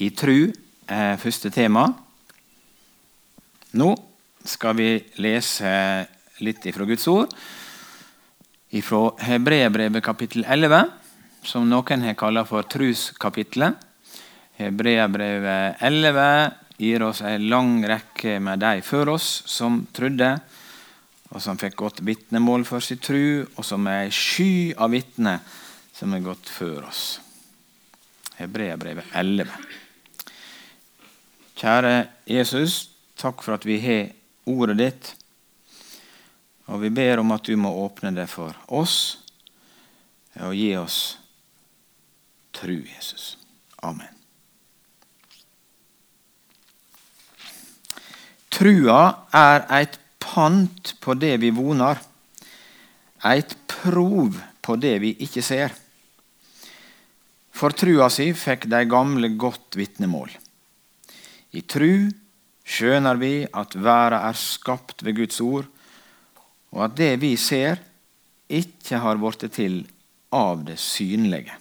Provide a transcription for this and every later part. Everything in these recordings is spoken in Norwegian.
i tru er første tema. Nå skal vi lese litt ifra Guds ord. Ifra Hebreabrevet kapittel 11, som noen har kalt for truskapitlet. Hebreabrevet 11 gir oss en lang rekke med de før oss som trodde, og som fikk godt vitnemål for sin tru, og som er ei sky av vitner som er gått før oss. Hebreabrevet 11. Kjære Jesus, takk for at vi har ordet ditt. Og vi ber om at du må åpne det for oss og gi oss tru, Jesus. Amen. Trua er et pant på det vi vonar, et prov på det vi ikke ser. For trua si fikk de gamle godt vitnemål. I tru skjønner vi at verden er skapt ved Guds ord, og at det vi ser, ikke har blitt til av det synlige.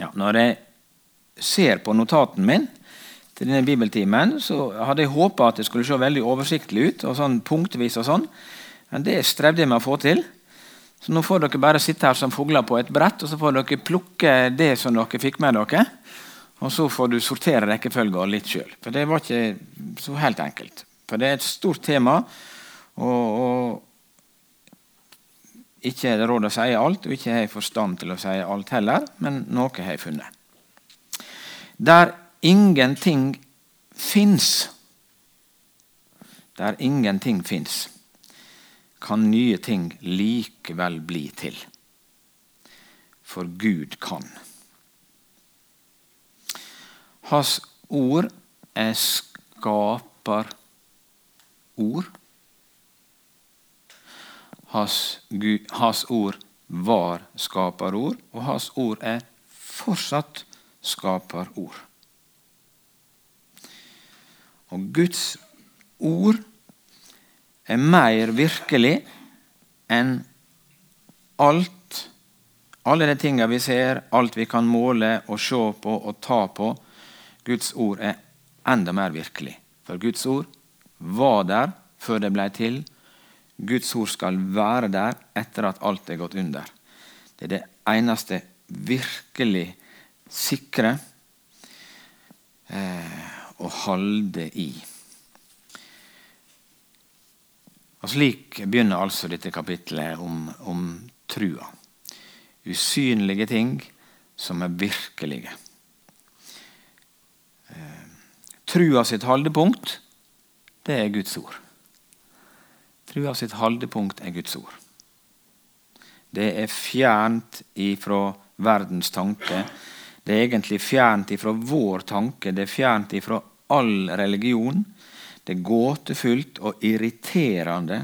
Ja, når jeg ser på notaten min til denne bibeltimen, så hadde jeg håpa at det skulle se veldig oversiktlig ut, og sånn punktvis og sånn. Men det strevde jeg med å få til. Så nå får dere bare sitte her som fugler på et brett, og så får dere plukke det som dere fikk med dere. Og så får du sortere rekkefølga litt sjøl. For det var ikke så helt enkelt. For det er et stort tema, og, og ikke er det råd å si alt, og ikke har jeg forstand til å si alt heller, men noe har jeg funnet. Der ingenting fins, der ingenting fins, kan nye ting likevel bli til. For Gud kan. Hans ord er skaperord. Hans, hans ord var skaperord, og hans ord er fortsatt skaperord. Og Guds ord er mer virkelig enn alt, alle de tingene vi ser, alt vi kan måle og se på og ta på. Guds ord er enda mer virkelig. For Guds ord var der før det ble til, Guds ord skal være der etter at alt er gått under. Det er det eneste virkelig sikre eh, å holde i. Og Slik begynner altså dette kapitlet om, om trua. Usynlige ting som er virkelige. Eh, trua sitt holdepunkt, det er Guds ord. Trua sitt haldepunkt er Guds ord. Det er fjernt ifra verdens tanke. Det er egentlig fjernt ifra vår tanke. Det er fjernt ifra all religion. Det er gåtefullt og irriterende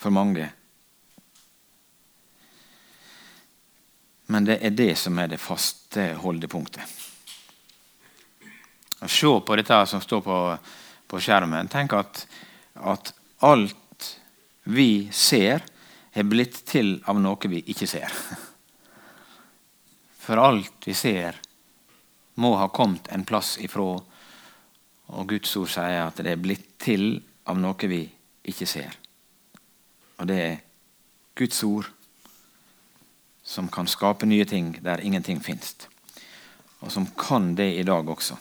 for mange. Men det er det som er det faste holdepunktet. Se på dette som står på, på skjermen. Tenk at, at alt vi ser, er blitt til av noe vi ikke ser. For alt vi ser, må ha kommet en plass ifra, og Guds ord sier at det er blitt til av noe vi ikke ser. Og det er Guds ord som kan skape nye ting der ingenting fins. Og som kan det i dag også.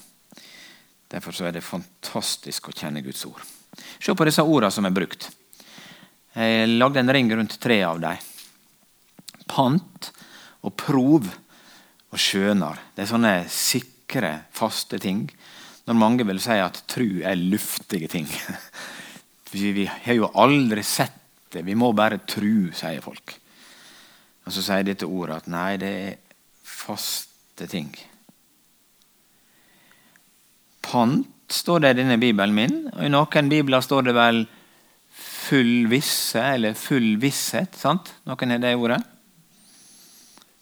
Derfor er det fantastisk å kjenne Guds ord. Se på disse ordene som er brukt. Jeg lagde en ring rundt tre av dem. Pant og prov og skjønar. Det er sånne sikre, faste ting. Når mange vil si at tru er luftige ting. Vi har jo aldri sett det. Vi må bare tru, sier folk. Og så sier dette ordet at nei, det er faste ting. Pant står det i denne bibelen min, og i noen bibler står det vel full visse, eller full visshet. sant? Noen har det ordet?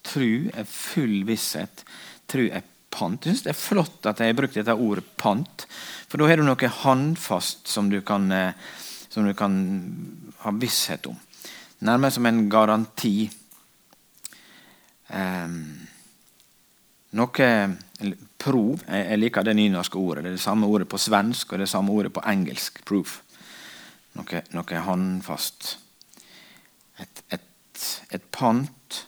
Tru er full visshet. Tru er pant. Jeg synes Det er flott at jeg har brukt dette ordet pant, for da har du noe håndfast som du kan, eh, som du kan ha visshet om. nærmest som en garanti. Um, noe prov Jeg liker det nynorske ordet. Det er det samme ordet på svensk og det samme ordet på engelsk. Proof. Noe, noe håndfast. Et, et, et pant.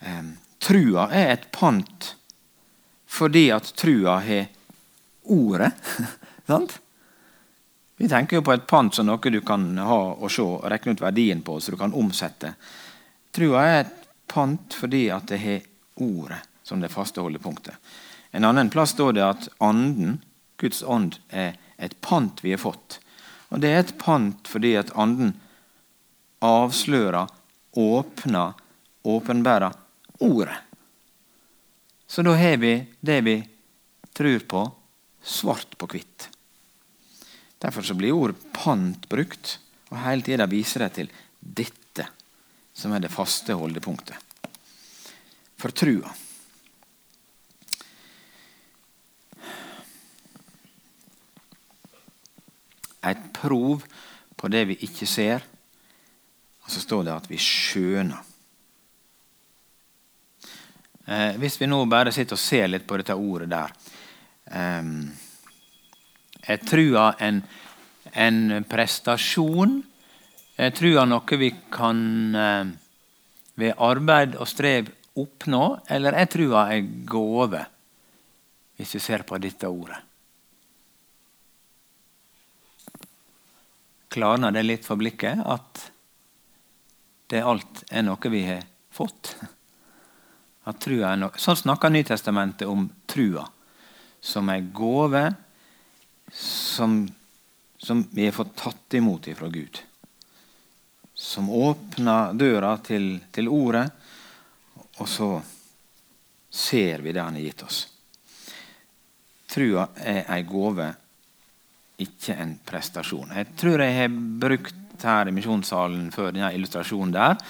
Um, trua er et pant fordi at trua har ordet. sant? Vi tenker jo på et pant som noe du kan ha og se og regne ut verdien på, så du kan omsette. Trua er et pant fordi at det har ordet som det faste holdepunktet. En annen plass står det at anden, Guds ånd, er et pant vi har fått. Og det er et pant fordi at anden avslører, åpner, åpenbærer ordet. Så da har vi det vi tror på, svart på hvitt. Derfor så blir ordet pant brukt, og hele tida viser det til dette som er det faste holdepunktet. For trua. Et prov på det vi ikke ser, og så står det at vi skjøner. Eh, hvis vi nå bare sitter og ser litt på dette ordet der eh, Jeg tror en, en prestasjon? Jeg tror noe vi kan eh, ved arbeid og strev oppnå, eller jeg tror en gåve, hvis vi ser på dette ordet? Klarner det litt for blikket at det alt er noe vi har fått? Noe. Sånn snakker Nytestamentet om trua som ei gåve som, som vi har fått tatt imot ifra Gud. Som åpner døra til, til Ordet, og så ser vi det Han har gitt oss. Trua er ei gåve, ikke en prestasjon. Jeg tror jeg har brukt her i misjonssalen før denne illustrasjonen der,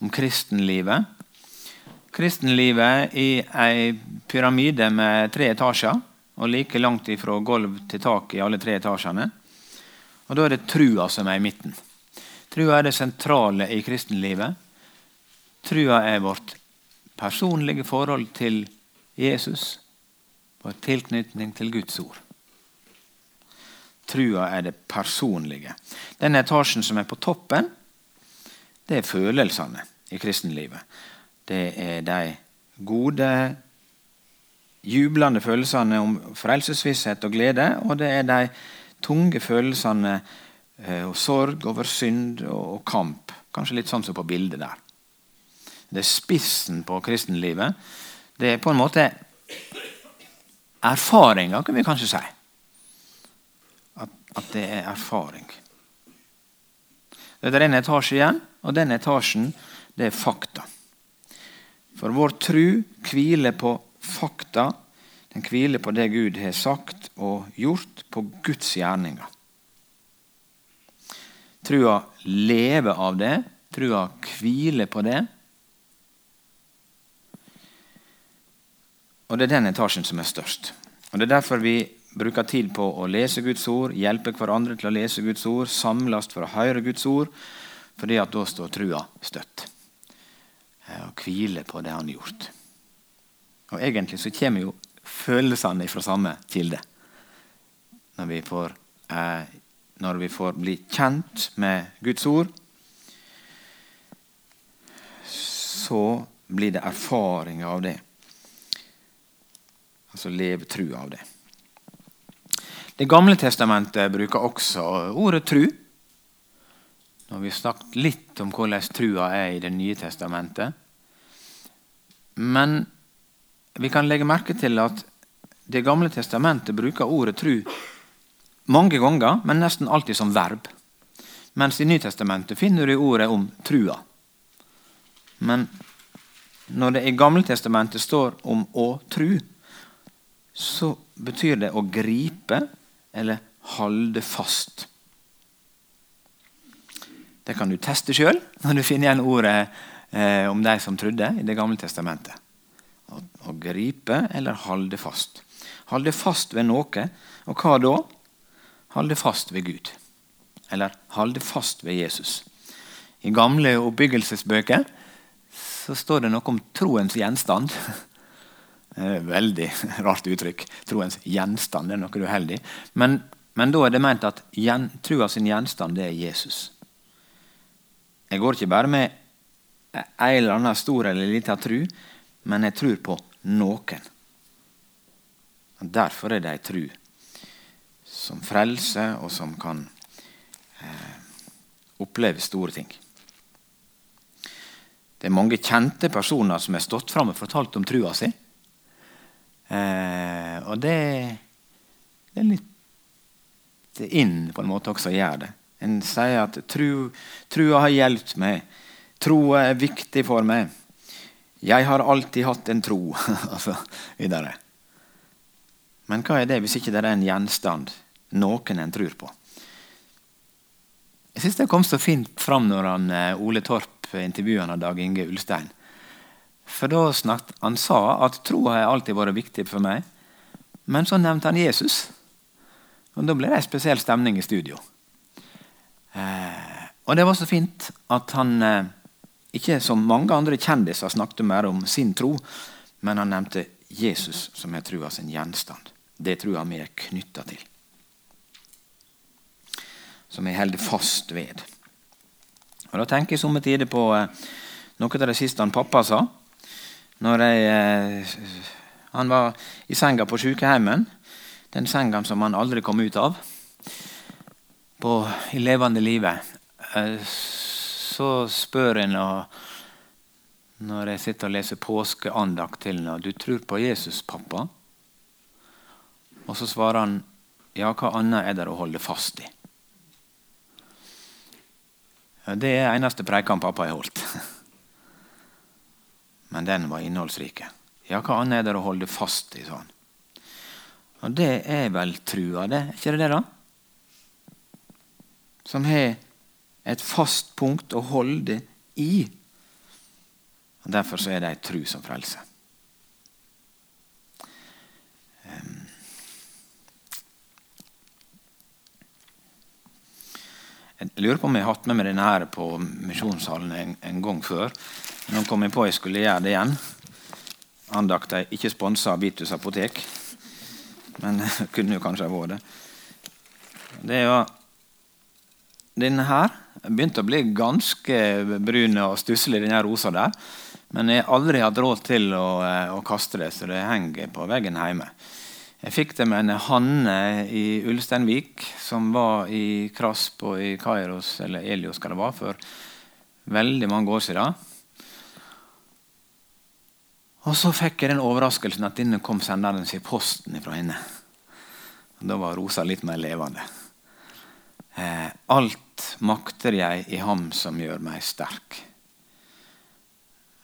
om kristenlivet. Kristenlivet i ei pyramide med tre etasjer og like langt ifra gulv til tak i alle tre etasjene. Og Da er det trua som er i midten. Trua er det sentrale i kristenlivet. Trua er vårt personlige forhold til Jesus, vår tilknytning til Guds ord. Trua er det personlige. Den etasjen som er på toppen, det er følelsene i kristenlivet. Det er de gode jublende følelsene om frelsesvisshet og glede, og det er de tunge følelsene eh, og sorg over synd og, kamp. Kanskje litt sånn som på bildet der. Det er spissen på kristenlivet. Det er på en måte erfaringer, kan vi kanskje si. At, at det er erfaring. Det er en etasje igjen, og den etasjen det er fakta. For vår tru hviler på fakta. Den hviler på det Gud har sagt og gjort, på Guds gjerninger. Trua lever av det. Trua hviler på det. Og det er den etasjen som er størst. Og Det er derfor vi bruker tid på å lese Guds ord, hjelpe hverandre til å lese Guds ord, samles for å høre Guds ord, fordi at da står trua støtt. Eh, og hvile på det han har gjort. Og egentlig så kommer jo følelsene fra samme kilde. Når vi får, eh, når vi får bli kjent med Guds ord, så blir det erfaring av det. Altså levetru av det. Det gamle testamentet bruker også ordet tru. Nå har vi snakket litt om hvordan trua er i Det nye testamentet. Men vi kan legge merke til at Det gamle testamentet bruker ordet tru mange ganger, men nesten alltid som verb. Mens i Nytestamentet finner du ordet om trua. Men når det i Gamletestamentet står om å tru, så betyr det å gripe eller holde fast. Det kan du teste sjøl når du finner igjen ordet eh, om de som trodde i Det gamle testamentet. Å, gripe eller holde fast. Holde fast ved noe. Og hva da? Holde fast ved Gud. Eller holde fast ved Jesus. I gamle oppbyggelsesbøker så står det noe om troens gjenstand. Veldig rart uttrykk. Troens gjenstand det er noe uheldig. Men, men da er det ment at gjen, trua sin gjenstand det er Jesus. Jeg går ikke bare med en eller annen stor eller liten tru, men jeg tror på noen. Derfor er det ei tru som frelser, og som kan eh, oppleve store ting. Det er mange kjente personer som har stått fram og fortalt om trua si. Eh, og det, det, er litt inn på en måte også å gjøre det. En sier at trua har hjulpet meg. Troa er viktig for meg. Jeg har alltid hatt en tro. altså videre. Men hva er det hvis ikke det er en gjenstand, noen en tror på? Jeg syns det kom så fint fram når han, eh, Ole Torp intervjua Dag Inge Ulstein. For da snakket, Han sa at troa har alltid vært viktig for meg. Men så nevnte han Jesus. Og Da ble det en spesiell stemning i studio. Eh, og det var så fint at han eh, ikke som mange andre kjendiser snakket mer om sin tro, men han nevnte Jesus som er trua sin gjenstand. Det jeg vi er knytta til. Som jeg holder fast ved. Og Da tenker jeg somme tider på eh, noe av det siste han pappa sa. Når jeg, han var i senga på sykehjemmet. Den senga som han aldri kom ut av. På, I levende livet. Eh, så spør en når jeg sitter og leser påskeandakt til ham du tror på Jesus, pappa? Og så svarer han ja, hva annet er det å holde fast i? Ja, det er eneste preikan pappa har holdt. Men den var innholdsrik. Ja, hva annet er det å holde fast i? sånn? Og det er vel trua, det? Er ikke det det, da? Som har et fast punkt å holde i. Og Derfor så er det ei tru som frelser. Jeg lurer på om jeg har hatt med meg denne her på misjonssalen en, en, gang før. Nå kom jeg på at jeg skulle gjøre det igjen. Andakt er ikke sponsa av Bitus apotek, men kunne jo kanskje ha vært det. Det var Denne her begynte å bli ganske brun og stusslig, denne rosa der. Men jeg har aldri hatt råd til å, eh, å kaste det, så det henger på veggen hjemme. Jeg fikk det med en Hanne i Ulsteinvik, som var i Krasp og i Kairos, eller Elios, hva det var, for veldig mange år siden. Og så fikk jeg den overraskelsen at denne kom senderen sin posten fra henne. Da var Rosa litt mer levende. Eh, alt makter jeg i ham som gjør meg sterk.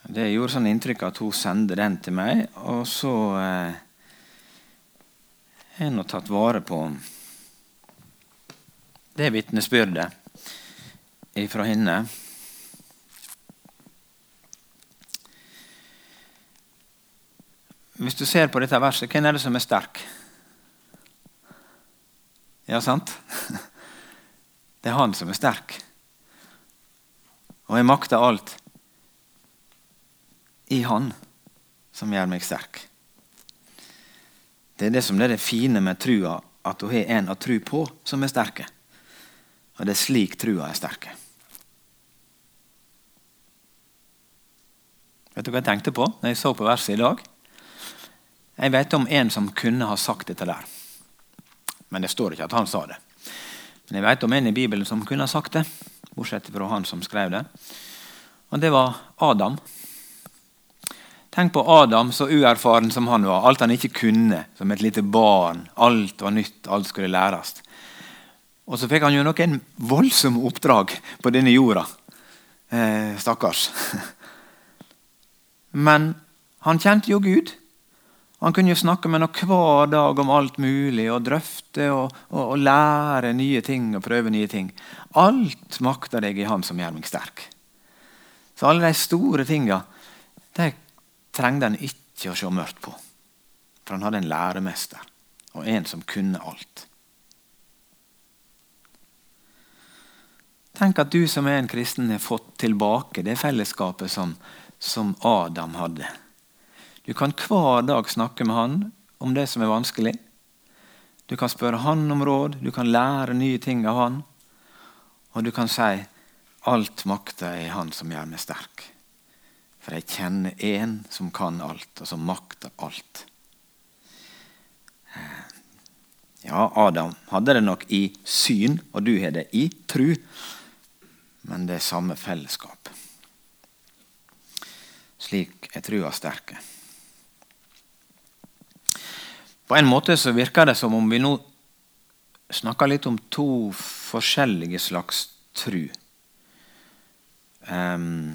Det gjorde sånn inntrykk at hun sendte den til meg, og så eh, jeg har tatt vare på det vitnesbyrdet ifra henne. Hvis du ser på dette verset, hvem er det som er sterk? Ja, sant? Det er han som er sterk. Og jeg makter alt i han som gjør meg sterk. Det er det som er det fine med trua, at hun har en å tru på som er sterke. Og det er slik trua er sterke. Vet du hva jeg tenkte på når jeg så på verset i dag? Jeg vet om en som kunne ha sagt dette der. Men det står ikke at han sa det. Men jeg vet om en i Bibelen som kunne ha sagt det, bortsett fra han som skrev det. Og det var Adam. Tenk på Adam, så uerfaren som han var. Alt han ikke kunne som et lite barn. Alt var nytt, alt skulle læres. Og så fikk han jo noen voldsomme oppdrag på denne jorda. Eh, stakkars. Men han kjente jo Gud. Han kunne jo snakke med henne hver dag om alt mulig og drøfte og, og, og, lære nye ting og prøve nye ting. Alt makter deg i ham som gjør meg sterk. Så alle de store tinga trengte han ikke å se mørkt på. For han hadde en læremester og en som kunne alt. Tenk at du som er en kristen, har fått tilbake det fellesskapet som, som Adam hadde. Du kan hver dag snakke med han om det som er vanskelig. Du kan spørre han om råd, du kan lære nye ting av han. Og du kan si 'alt makter er Han som gjør meg sterk'. For jeg kjenner en som kan alt, og som makter alt. Ja, Adam hadde det nok i syn, og du har det i tru. Men det er samme fellesskap. Slik er trua sterke. På en måte så virker det som om vi nå snakker litt om to forskjellige slags tru. Um,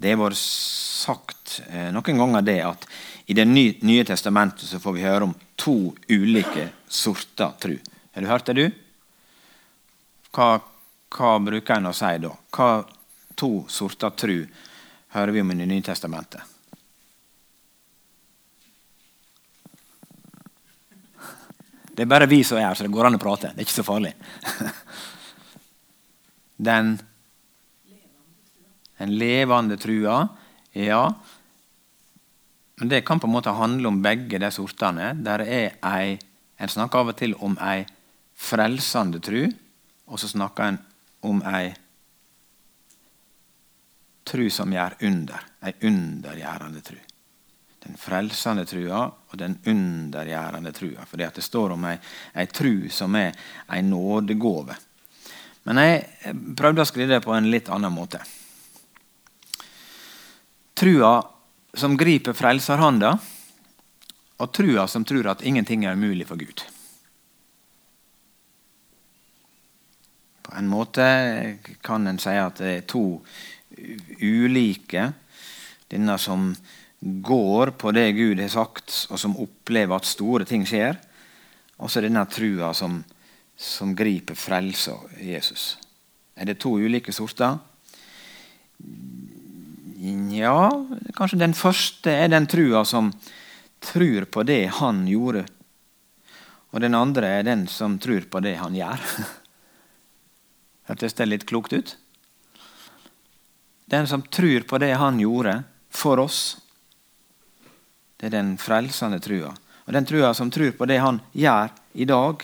det har vært sagt eh, noen ganger det at i Det nye testamentet så får vi høre om to ulike sorter tru. Har du hørt det, du? Hva, hva bruker en å si da? Hva to sorter tru hører vi om i Det nye testamentet? Det er bare vi som er her, så det går an å prate. Det er ikke så farlig. Den, den levende trua, ja. Men det kan på en måte handle om begge de sortene. Der er ei, En snakker av og til om ei frelsende tru, og så snakker en om ei tru som gjør under. Ei undergjørende tru. Den frelsende trua og den undergjørende trua. For det står om ei, ei tru som er ei nådegåve. Men jeg prøvde å skrive det på en litt annen måte. Trua som griper frelserhanda, og trua som tror at ingenting er umulig for Gud. På en måte kan en si at det er to ulike. Denne som går på det Gud har sagt, og som opplever at store ting skjer. Og så denne trua som, som griper frelsa Jesus. Er det to ulike sorter? Ja, kanskje den første er den trua som tror på det han gjorde. Og den andre er den som tror på det han gjør. Hørtes det litt klokt ut? Den som tror på det han gjorde for oss, det er den frelsende trua. Og den trua som tror på det han gjør i dag,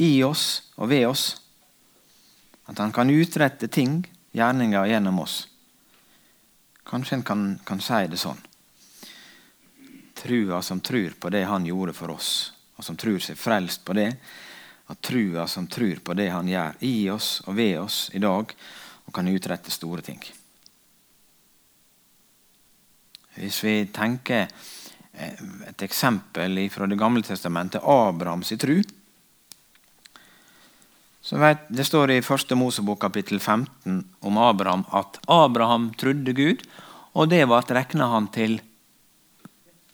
i oss og ved oss. At han kan utrette ting, gjerninger, gjennom oss. Kanskje en kan, kan si det sånn. Trua som tror på det han gjorde for oss, og som tror seg frelst på det. At trua som tror på det han gjør i oss og ved oss i dag, og kan utrette store ting. Hvis vi tenker et eksempel fra Det gamle testamentet, Abrahams tru. Vet, Det står i 1. Mosebok kapittel 15 om Abraham at Abraham trodde Gud, og det ble regna han til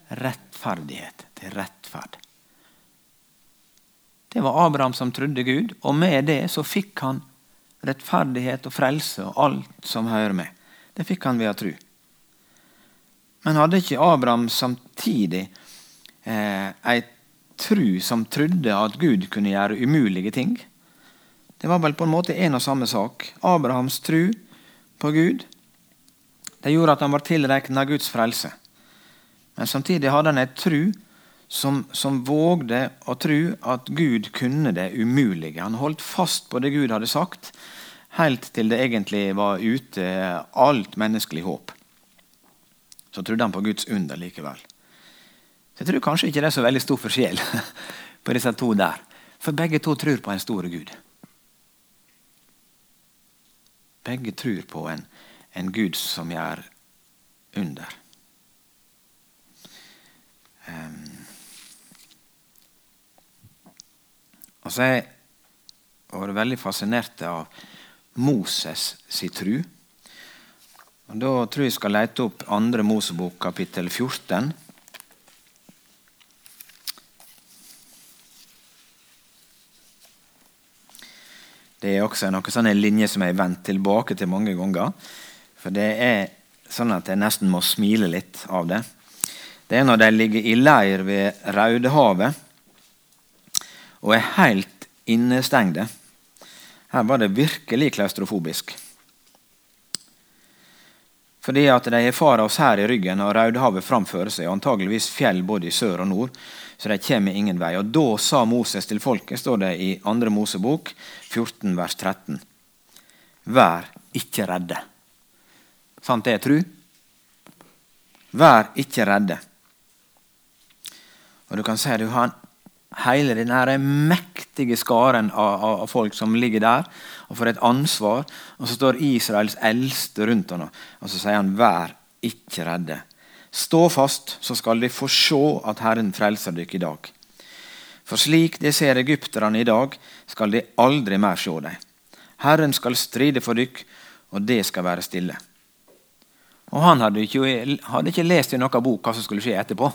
rettferdighet. Til rettferd. Det var Abraham som trodde Gud, og med det så fikk han rettferdighet og frelse og alt som hører med. Det fikk han ved å tro. Men hadde ikke Abraham samtidig eh, ei tru som trodde at Gud kunne gjøre umulige ting? Det var vel på en måte en og samme sak. Abrahams tru på Gud det gjorde at han var tilregna Guds frelse. Men samtidig hadde han et tru som, som vågde å tro at Gud kunne det umulige. Han holdt fast på det Gud hadde sagt, helt til det egentlig var ute alt menneskelig håp. Så trodde han på Guds under likevel. Så Jeg tror kanskje ikke det er så veldig stor forskjell på disse to der. For begge to tror på en stor Gud. Begge tror på en, en Gud som gjør under. Um, og så har jeg vært veldig fascinert av Moses sin tru. Og Da tror jeg jeg skal lete opp andre Mosebok, kapittel 14. Det er også noen sånne linjer som jeg har vendt tilbake til mange ganger. For det er sånn at jeg nesten må smile litt av det. Det er når de ligger i leir ved Raudehavet og er helt innestengte. Her var det virkelig klaustrofobisk. Fordi at de har faraos her i ryggen og Rødehavet framfor seg, og antageligvis fjell både i sør og nord, så de kommer ingen vei. Og Da sa Moses til folket, står det i 2. Mosebok 14, vers 13. Vær ikke redde. Sant det er tru? Vær ikke redde. Og du kan si du har hele denne mektige skaren av, av, av, folk som ligger der, og for et ansvar. Og så står Israels eldste rundt ham, og så sier han, vær ikke redde. Stå fast, så skal de få se at Herren frelser dere i dag. For slik de ser egypterne i dag, skal de aldri mer se dem. Herren skal stride for dere, og det skal være stille. Og Han hadde ikke, hadde ikke lest i noen bok hva som skulle skje etterpå.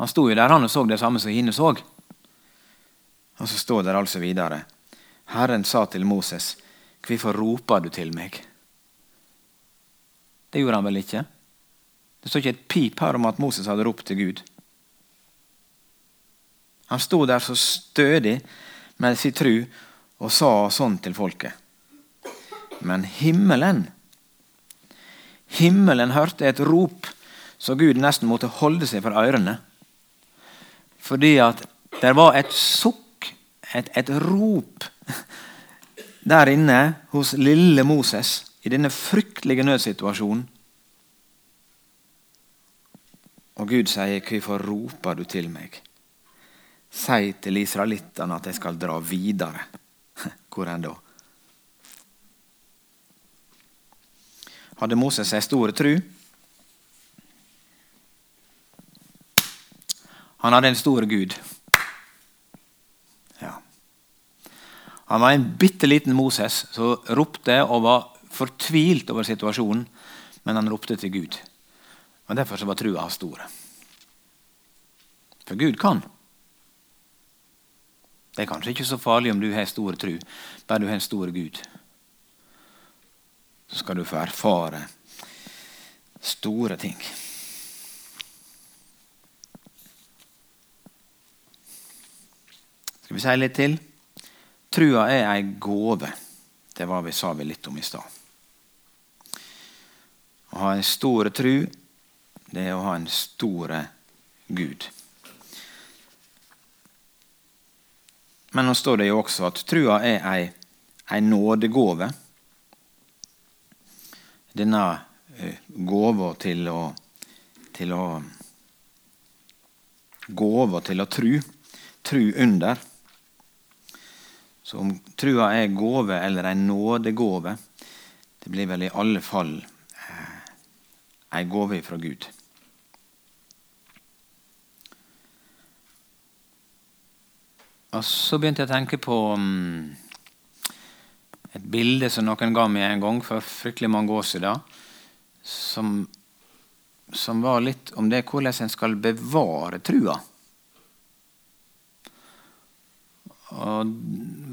Han sto jo der han og så det samme som henne så. Og så står det altså videre. Herren sa til Moses, 'Hvorfor roper du til meg?' Det gjorde han vel ikke? Det står ikke et pip her om at Moses hadde ropt til Gud. Han sto der så stødig med sin tru og sa sånn til folket. Men himmelen Himmelen hørte et rop så Gud nesten måtte holde seg for ørene. Fordi at det var et sukk, et, et rop, der inne hos lille Moses i denne fryktelige nødsituasjonen. Og Gud sier, 'Hvorfor roper du til meg?' Si til israelittene at jeg skal dra videre. Hvor enn da? Hadde Moses ei stor tru? Han hadde en stor gud. Han var en bitte liten Moses som ropte og var fortvilt over situasjonen, men han ropte til Gud. Og Derfor var trua hans stor. For Gud kan. Det er kanskje ikke så farlig om du har stor tru, bare du har en stor Gud. Så skal du få erfare store ting. Skal vi si litt til? Trua er ei gåve. Det var vi sa vi litt om i stad. Å ha en stor tru, det er å ha en stor Gud. Men nå står det jo også at trua er ei, ei nådegåve. Denne eh, gåva til å til å Gåva til å tru. Tru under. Så om trua er gåve eller en nådegåve, det blir vel i alle fall eh, ei gåve fra Gud. Og så begynte jeg å tenke på um, et bilde som noen ga meg en gang for fryktelig mange år siden. Som, som var litt om det hvordan en skal bevare trua. Og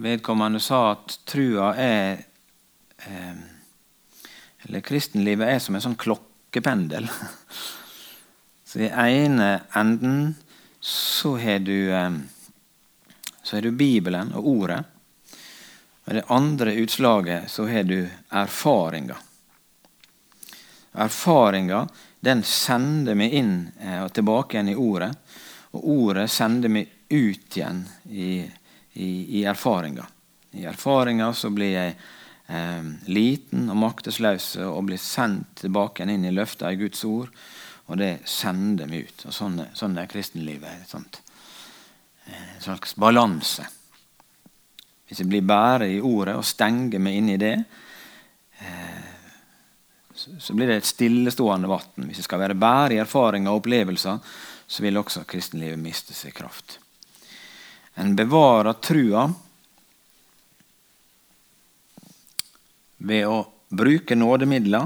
vedkommende sa at trua er eh, Eller kristenlivet er som en sånn klokkependel. Så i ene enden så har du eh, så har du Bibelen og Ordet. I det andre utslaget så har du erfaringa. Erfaringa den sender meg inn eh, og tilbake igjen i Ordet. Og Ordet sender meg ut igjen i i, i erfaringa. I erfaringa så blir jeg eh, liten og maktesløs og blir sendt tilbake inn i løfta i Guds ord. Og det sender meg ut. Og Sånn, sånn er kristenlivet. Eh, en slags balanse. Hvis jeg blir bare i ordet og stenger meg inn i det, eh, så blir det et stillestående vann. Hvis jeg skal være bare i erfaringer og opplevelser, så vil også kristenlivet miste seg kraft. En bevarer trua ved å bruke nådemidler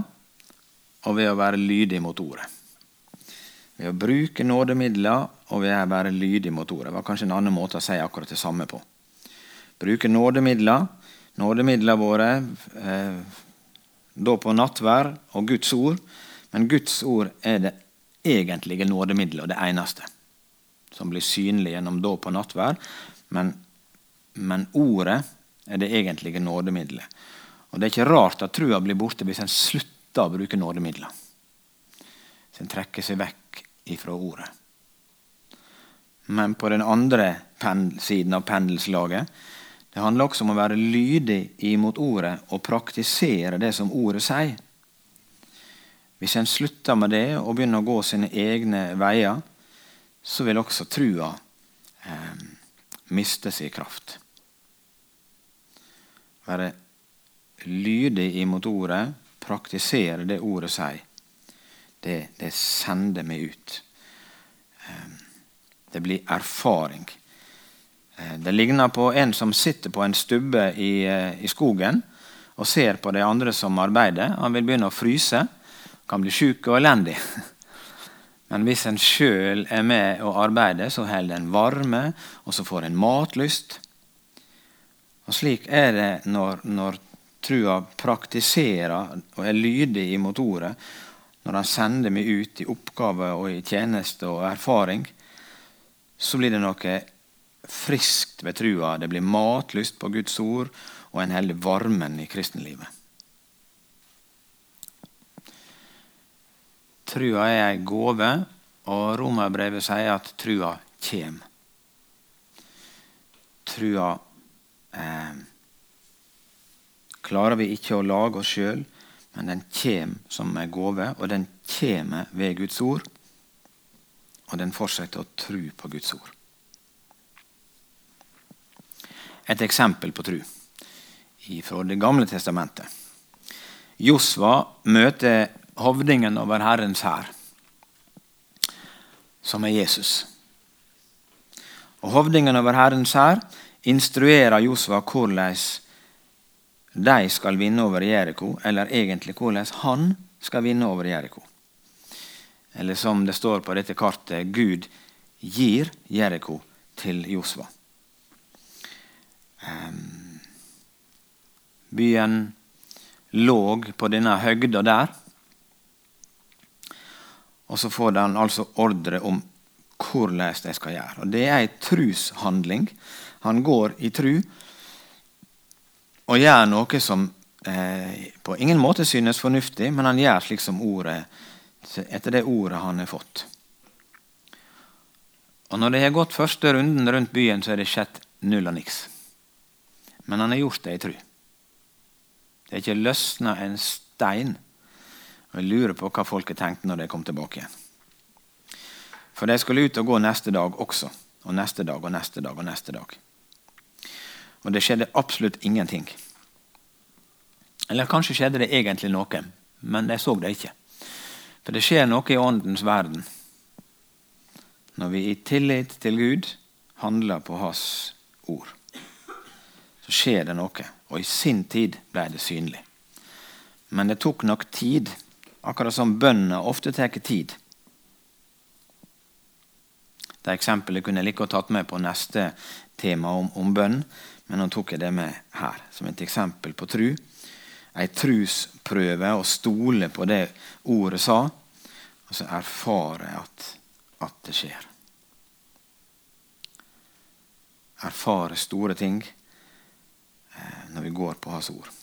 og ved å være lydig mot ordet. Ved å bruke nådemidler og ved å være lydig mot ordet. Det var kanskje en annen måte å si akkurat det samme på. Bruke nådemidler. Nådemidler våre eh, da på nattvær og Guds ord. Men Guds ord er det egentlige nådemiddelet og det eneste som blir synlig gjennom dåp og nattverd. Men, men, ordet er det egentlige nådemiddelet. Og Det er ikke rart at trua blir borte hvis en slutter å bruke nådemidler. Hvis en trekker seg vekk ifra ordet. Men på den andre siden av pendelslaget det handler også om å være lydig imot ordet og praktisere det som ordet sier. Hvis en slutter med det og begynner å gå sine egne veier, så vil også trua eh, miste sin kraft. Være lydig imot ordet, praktisere det ordet sier, det, det sender meg ut. Eh, det blir erfaring. Eh, det ligner på en som sitter på en stubbe i, eh, i skogen og ser på de andre som arbeider. Han vil begynne å fryse, kan bli sjuk og elendig. Men hvis en sjøl er med og arbeider, så holder en varme, og så får en matlyst. Og Slik er det når, når trua praktiserer og er lydig imot ordet, når han sender meg ut i oppgave og i tjeneste og erfaring, så blir det noe friskt ved trua. Det blir matlyst på Guds ord, og en holder varmen i kristenlivet. Trua er ei gåve, og Romerbrevet sier at trua kjem. Trua eh, klarer vi ikke å lage oss sjøl, men den kjem som ei gave, og den kjem ved Guds ord. Og den fortsetter å tru på Guds ord. Et eksempel på tru fra Det gamle testamentet. Josva møter hovdingen over Herrens hær, som er Jesus. Og Hovdingen over Herrens hær instruerer Josva hvordan de skal vinne over Jeriko, eller egentlig hvordan han skal vinne over Jeriko. Eller som det står på dette kartet Gud gir Jeriko til Josva. Um, byen lå på denne høgda der. Og så får han altså ordre om hvordan de skal gjøre. Og Det er ei trushandling. Han går i tru og gjør noe som eh, på ingen måte synes fornuftig, men han gjør slik som ordet, etter det ordet han har fått. Og Når det har gått første runden rundt byen, så er det skjedd null og niks. Men han har gjort det i tru. Det er ikke løsna en stein. Og Jeg lurer på hva folket tenkte når de kom tilbake igjen. For de skulle ut og gå neste dag også. Og neste dag og neste dag og neste dag. Og det skjedde absolutt ingenting. Eller kanskje skjedde det egentlig noe, men de så det ikke. For det skjer noe i åndens verden når vi i tillit til Gud handler på Hans ord. Så skjer det noe, og i sin tid ble det synlig. Men det tok nok tid, akkurat som bønner ofte tar tid. Det eksempelet kunne jeg like godt tatt med på neste tema om, om bønn. Men nå tok jeg det med her som et eksempel på tru. Ei trusprøve å stole på det ordet sa, og så erfare at, at det skjer. Erfare store ting eh, når vi går på Hans ord.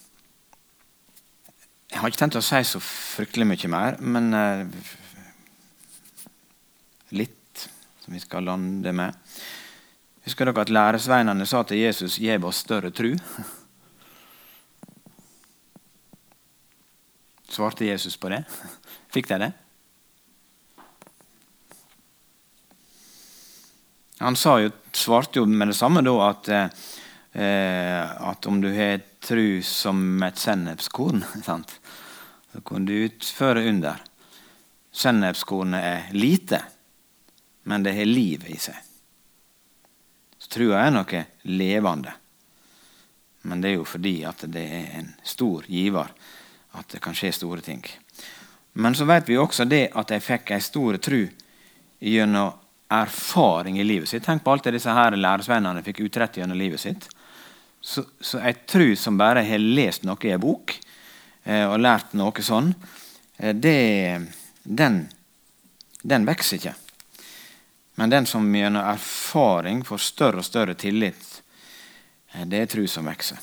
Jeg har ikke tenkt å si så fryktelig mye mer, men eh, litt som vi skal lande med. Husker dere at læresveinene sa til Jesus 'Gjev oss større tru'? Svarte Jesus på det? Fikk de det? Han jo, svarte jo med det samme da at, eh, at om du har tru som et sennepskorn, så kan du utføre under. Sennepskornet er lite, men det har liv i seg. Så Trua er noe levende. Men det er jo fordi at det er en stor giver at det kan skje store ting. Men så vet vi også det at de fikk ei stor tru gjennom erfaring i livet sitt. Tenk på alt det disse her læresvennene fikk utrett gjennom livet sitt. Så, så ei tru som bare har lest noe i ei bok eh, og lært noe sånn, eh, det, den, den vokser ikke. Men den som gjennom erfaring får større og større tillit, Eh, det er tru som vokser.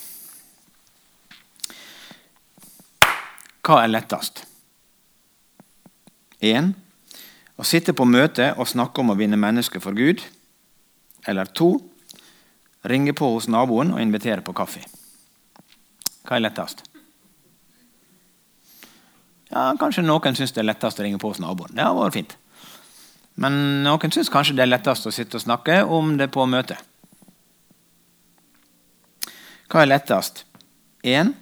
Hva er lettest? 1. Å sitte på møte og snakke om å vinne mennesker for Gud. Eller 2. Ringe på hos naboen og invitere på kaffe. Hva er lettest? Ja, Kanskje noen syns det er lettest å ringe på hos naboen. Det har vært fint. Men noen syns kanskje det er lettest å sitte og snakke om det på møtet. Hva er lettest? 1.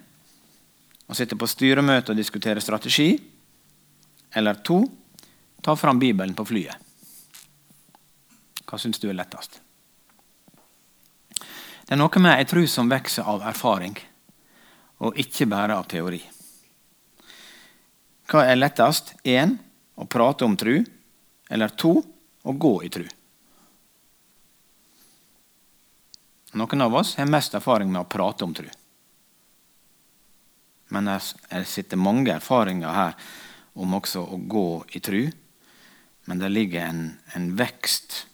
Å sitte på styremøte og diskutere strategi. Eller 2. Ta fram Bibelen på flyet. Hva syns du er lettest? Det er noe med ei tru som vokser av erfaring, og ikke bare av teori. Hva er lettest? Én Å prate om tru. Eller to Å gå i tru. Noen av oss har mest erfaring med å prate om tru. Men det sitter mange erfaringer her om også å gå i tru. Men det ligger en, en vekst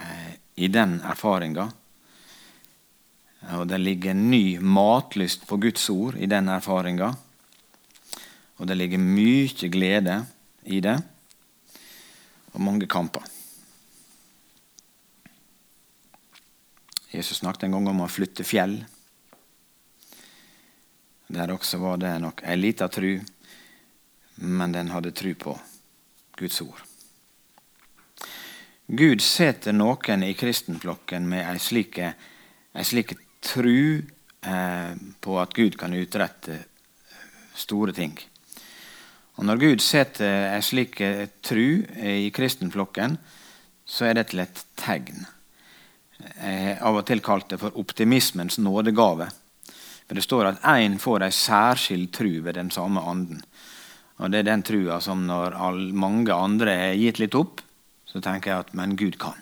eh, i den erfaringa. Og det ligger en ny matlyst på Guds ord i den erfaringa. Og det ligger mye glede i det, og mange kamper. Jesus snakket en gang om å flytte fjell. Der også var det nok ei lita tru, men den hadde tru på Guds ord. Gud setter noen i kristenflokken med ei slik, tru eh, på at Gud kan utrette store ting. Og Når Gud setter ei slik tru i kristenflokken, så er det til et tegn eh, av og til kalt det for optimismens nådegave. For Det står at én får ei særskilt tru ved den samme anden. Og Det er den trua som når mange andre er gitt litt opp, så tenker jeg at men Gud kan.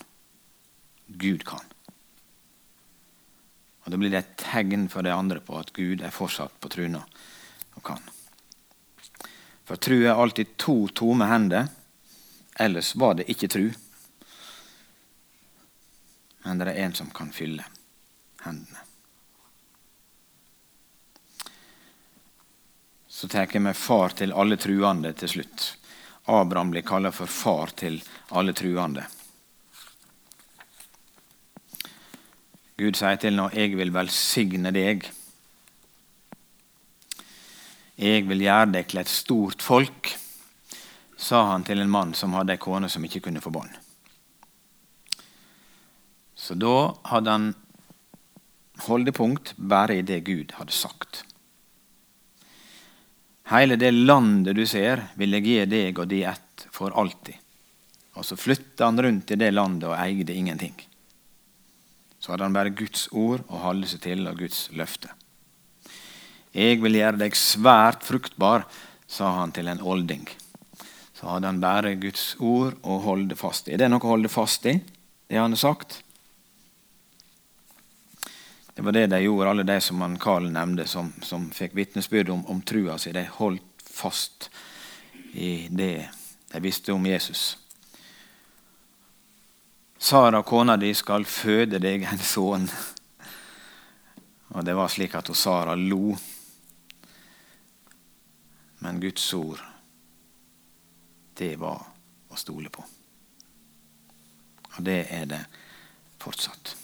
Gud kan. Og Da blir det et tegn for de andre på at Gud er fortsatt på truna og kan. For tru er alltid to tomme hender. Ellers var det ikke tru men det er en som kan fylle hendene. Så tar jeg med far til alle truende til slutt. Abraham blir kalla for far til alle truende. Gud sier til nå, 'Jeg vil velsigne deg'. Jeg vil gjøre deg til et stort folk, sa han til en mann som hadde ei kone som ikke kunne få barn. Så da hadde han holdepunkt bare i det Gud hadde sagt. Hele det landet du ser, vil jeg gi deg og de ett for alltid. Og så flytta han rundt i det landet og eide ingenting. Så hadde han bare Guds ord å holde seg til og Guds løfte. Jeg vil gjøre deg svært fruktbar, sa han til en olding. Så hadde han bare Guds ord å holde fast i. Er det noe å holde fast i, det han har sagt? Det var det de gjorde, alle de som han Karl nevnte, som, som fikk vitnesbyrd om, om trua si. De holdt fast i det de visste om Jesus. Sara, kona di, skal føde deg en sønn. Og det var slik at Sara lo. Men Guds ord, det var å stole på. Og det er det fortsatt.